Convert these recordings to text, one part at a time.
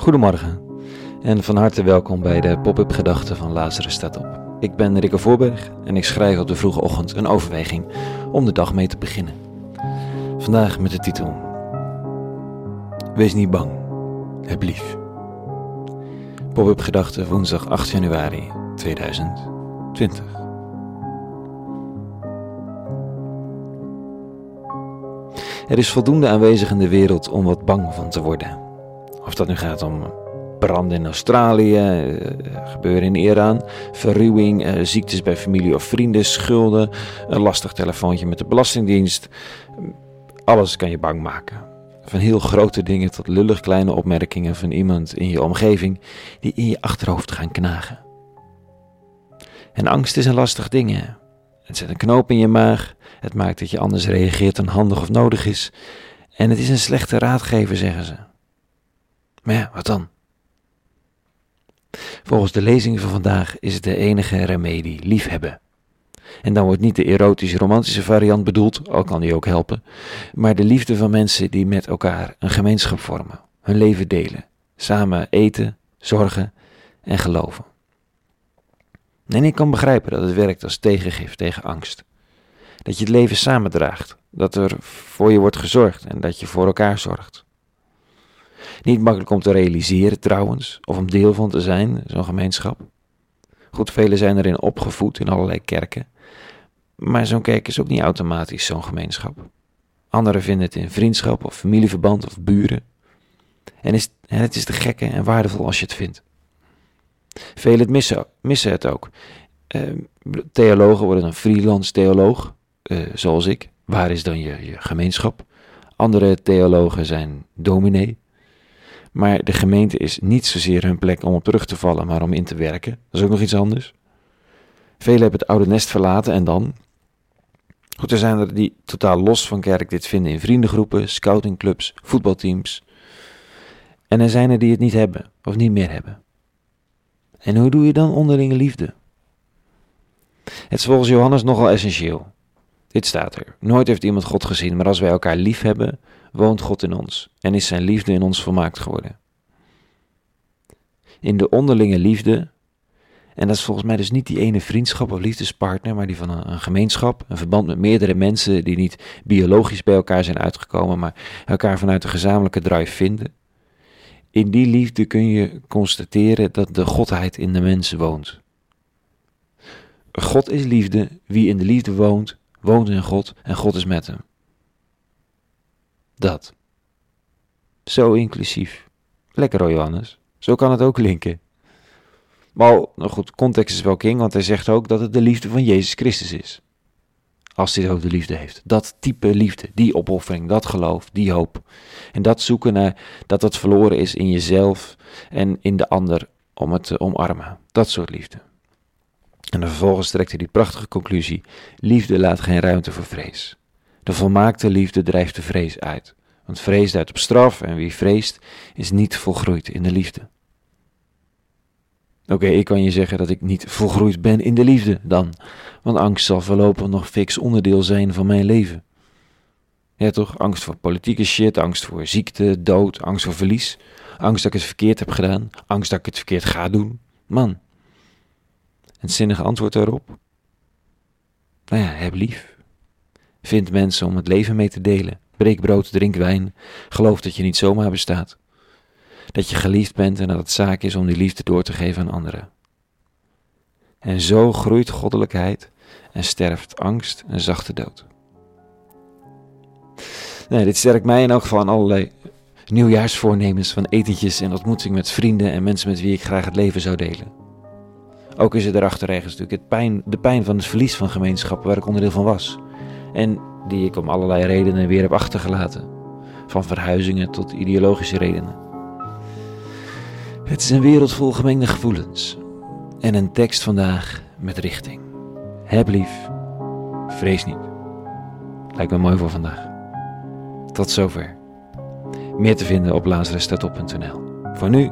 Goedemorgen en van harte welkom bij de Pop-up Gedachten van Lazarus staat op. Ik ben Rikke Voorberg en ik schrijf op de vroege ochtend een overweging om de dag mee te beginnen. Vandaag met de titel Wees niet bang, heb lief. Pop-up Gedachten woensdag 8 januari 2020. Er is voldoende aanwezig in de wereld om wat bang van te worden. Of dat nu gaat om branden in Australië, eh, gebeuren in Iran, verruwing, eh, ziektes bij familie of vrienden, schulden, een lastig telefoontje met de Belastingdienst. Alles kan je bang maken. Van heel grote dingen tot lullig kleine opmerkingen van iemand in je omgeving die in je achterhoofd gaan knagen. En angst is een lastig ding. Hè? Het zet een knoop in je maag, het maakt dat je anders reageert dan handig of nodig is. En het is een slechte raadgever, zeggen ze. Wat dan? Volgens de lezing van vandaag is het de enige remedie liefhebben. En dan wordt niet de erotische romantische variant bedoeld, al kan die ook helpen, maar de liefde van mensen die met elkaar een gemeenschap vormen, hun leven delen, samen eten, zorgen en geloven. En ik kan begrijpen dat het werkt als tegengif tegen angst. Dat je het leven samendraagt, dat er voor je wordt gezorgd en dat je voor elkaar zorgt. Niet makkelijk om te realiseren trouwens, of om deel van te zijn, zo'n gemeenschap. Goed, velen zijn erin opgevoed in allerlei kerken. Maar zo'n kerk is ook niet automatisch zo'n gemeenschap. Anderen vinden het in vriendschap of familieverband of buren. En, is, het is te gekke en waardevol als je het vindt. Velen missen, missen het ook. Uh, theologen worden een freelance theoloog, uh, zoals ik. Waar is dan je, je gemeenschap? Andere theologen zijn dominee. Maar de gemeente is niet zozeer hun plek om op terug te vallen, maar om in te werken. Dat is ook nog iets anders. Velen hebben het oude nest verlaten en dan? Goed, er zijn er die totaal los van kerk dit vinden in vriendengroepen, scoutingclubs, voetbalteams. En er zijn er die het niet hebben of niet meer hebben. En hoe doe je dan onderlinge liefde? Het is volgens Johannes nogal essentieel. Dit staat er. Nooit heeft iemand God gezien, maar als wij elkaar lief hebben, woont God in ons en is zijn liefde in ons volmaakt geworden. In de onderlinge liefde, en dat is volgens mij dus niet die ene vriendschap of liefdespartner, maar die van een, een gemeenschap, een verband met meerdere mensen die niet biologisch bij elkaar zijn uitgekomen, maar elkaar vanuit een gezamenlijke drive vinden. In die liefde kun je constateren dat de Godheid in de mensen woont. God is liefde, wie in de liefde woont, woont in God en God is met hem. Dat. Zo inclusief. Lekker hoor, Johannes. Zo kan het ook linken. Maar nou goed, context is wel king, want hij zegt ook dat het de liefde van Jezus Christus is. Als hij ook de liefde heeft. Dat type liefde, die opoffering, dat geloof, die hoop. En dat zoeken naar dat wat verloren is in jezelf en in de ander om het te omarmen. Dat soort liefde. En vervolgens trekt hij die prachtige conclusie: liefde laat geen ruimte voor vrees. De volmaakte liefde drijft de vrees uit. Want vrees duidt op straf en wie vreest is niet volgroeid in de liefde. Oké, ik kan je zeggen dat ik niet volgroeid ben in de liefde dan, want angst zal voorlopig nog fix onderdeel zijn van mijn leven. Ja toch, angst voor politieke shit, angst voor ziekte, dood, angst voor verlies, angst dat ik het verkeerd heb gedaan, angst dat ik het verkeerd ga doen. Man, het zinnige antwoord daarop? Nou ja, heb lief. Vind mensen om het leven mee te delen. Breek brood, drink wijn. Geloof dat je niet zomaar bestaat. Dat je geliefd bent en dat het zaak is om die liefde door te geven aan anderen. En zo groeit goddelijkheid en sterft angst en zachte dood. Nee, dit sterkt mij in elk geval aan allerlei nieuwjaarsvoornemens van etentjes en ontmoetingen met vrienden en mensen met wie ik graag het leven zou delen. Ook is er daarachter ergens natuurlijk het pijn, de pijn van het verlies van gemeenschappen waar ik onderdeel van was. En die ik om allerlei redenen weer heb achtergelaten. Van verhuizingen tot ideologische redenen. Het is een wereld vol gemengde gevoelens. En een tekst vandaag met richting. Heb lief, vrees niet. Lijkt me mooi voor vandaag. Tot zover. Meer te vinden op lazarusstatop.nl. Voor nu,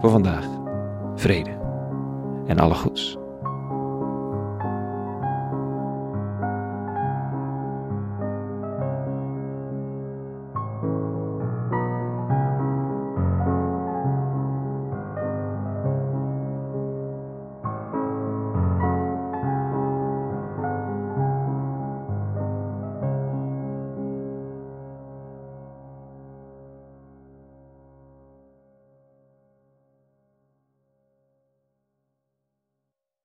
voor vandaag, vrede en alle goeds.